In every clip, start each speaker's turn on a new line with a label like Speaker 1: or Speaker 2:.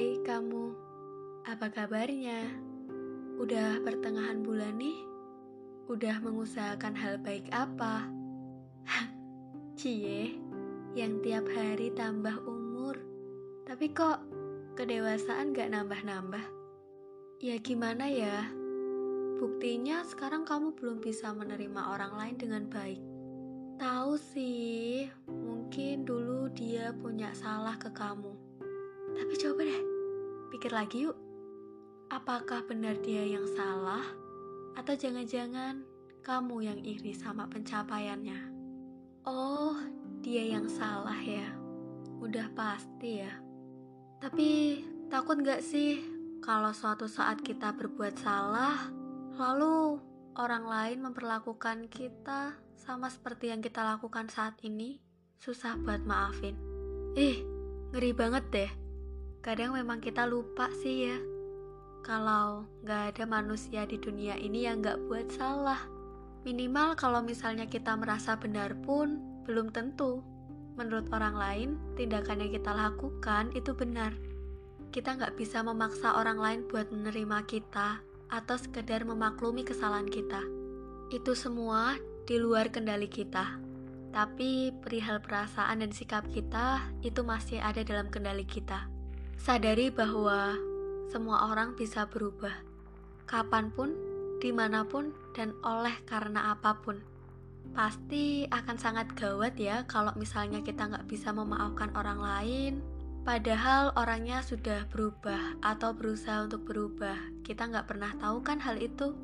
Speaker 1: Hai kamu, apa kabarnya? Udah pertengahan bulan nih? Udah mengusahakan hal baik apa? Cie, yang tiap hari tambah umur, tapi kok kedewasaan gak nambah-nambah? Ya gimana ya? Buktinya sekarang kamu belum bisa menerima orang lain dengan baik. Tahu sih, mungkin dulu dia punya salah ke kamu tapi coba deh, pikir lagi yuk. Apakah benar dia yang salah? Atau jangan-jangan kamu yang iri sama pencapaiannya? Oh, dia yang salah ya. Udah pasti ya. Tapi takut gak sih kalau suatu saat kita berbuat salah, lalu orang lain memperlakukan kita sama seperti yang kita lakukan saat ini? Susah buat maafin. Ih, ngeri banget deh. Kadang memang kita lupa sih ya, kalau nggak ada manusia di dunia ini yang nggak buat salah. Minimal kalau misalnya kita merasa benar pun, belum tentu. Menurut orang lain, tindakan yang kita lakukan itu benar. Kita nggak bisa memaksa orang lain buat menerima kita atau sekedar memaklumi kesalahan kita. Itu semua di luar kendali kita. Tapi perihal perasaan dan sikap kita itu masih ada dalam kendali kita. Sadari bahwa semua orang bisa berubah, kapan pun, di mana pun, dan oleh karena apa pun. Pasti akan sangat gawat ya kalau misalnya kita nggak bisa memaafkan orang lain, padahal orangnya sudah berubah atau berusaha untuk berubah. Kita nggak pernah tahu kan hal itu.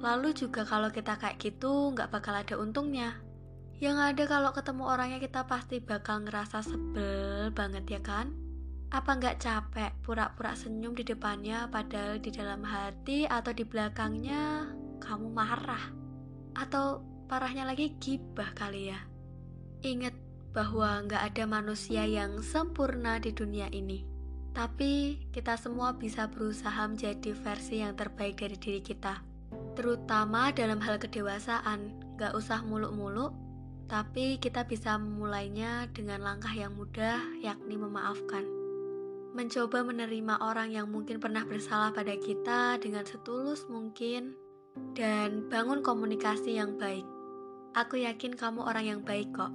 Speaker 1: Lalu juga kalau kita kayak gitu nggak bakal ada untungnya. Yang ada kalau ketemu orangnya kita pasti bakal ngerasa sebel banget ya kan? Apa nggak capek pura-pura senyum di depannya padahal di dalam hati atau di belakangnya kamu marah? Atau parahnya lagi gibah kali ya? Ingat bahwa nggak ada manusia yang sempurna di dunia ini. Tapi kita semua bisa berusaha menjadi versi yang terbaik dari diri kita. Terutama dalam hal kedewasaan, nggak usah muluk-muluk, tapi kita bisa memulainya dengan langkah yang mudah, yakni memaafkan mencoba menerima orang yang mungkin pernah bersalah pada kita dengan setulus mungkin, dan bangun komunikasi yang baik. Aku yakin kamu orang yang baik kok.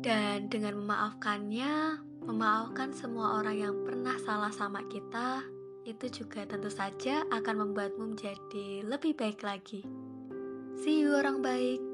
Speaker 1: Dan dengan memaafkannya, memaafkan semua orang yang pernah salah sama kita, itu juga tentu saja akan membuatmu menjadi lebih baik lagi. See you orang baik.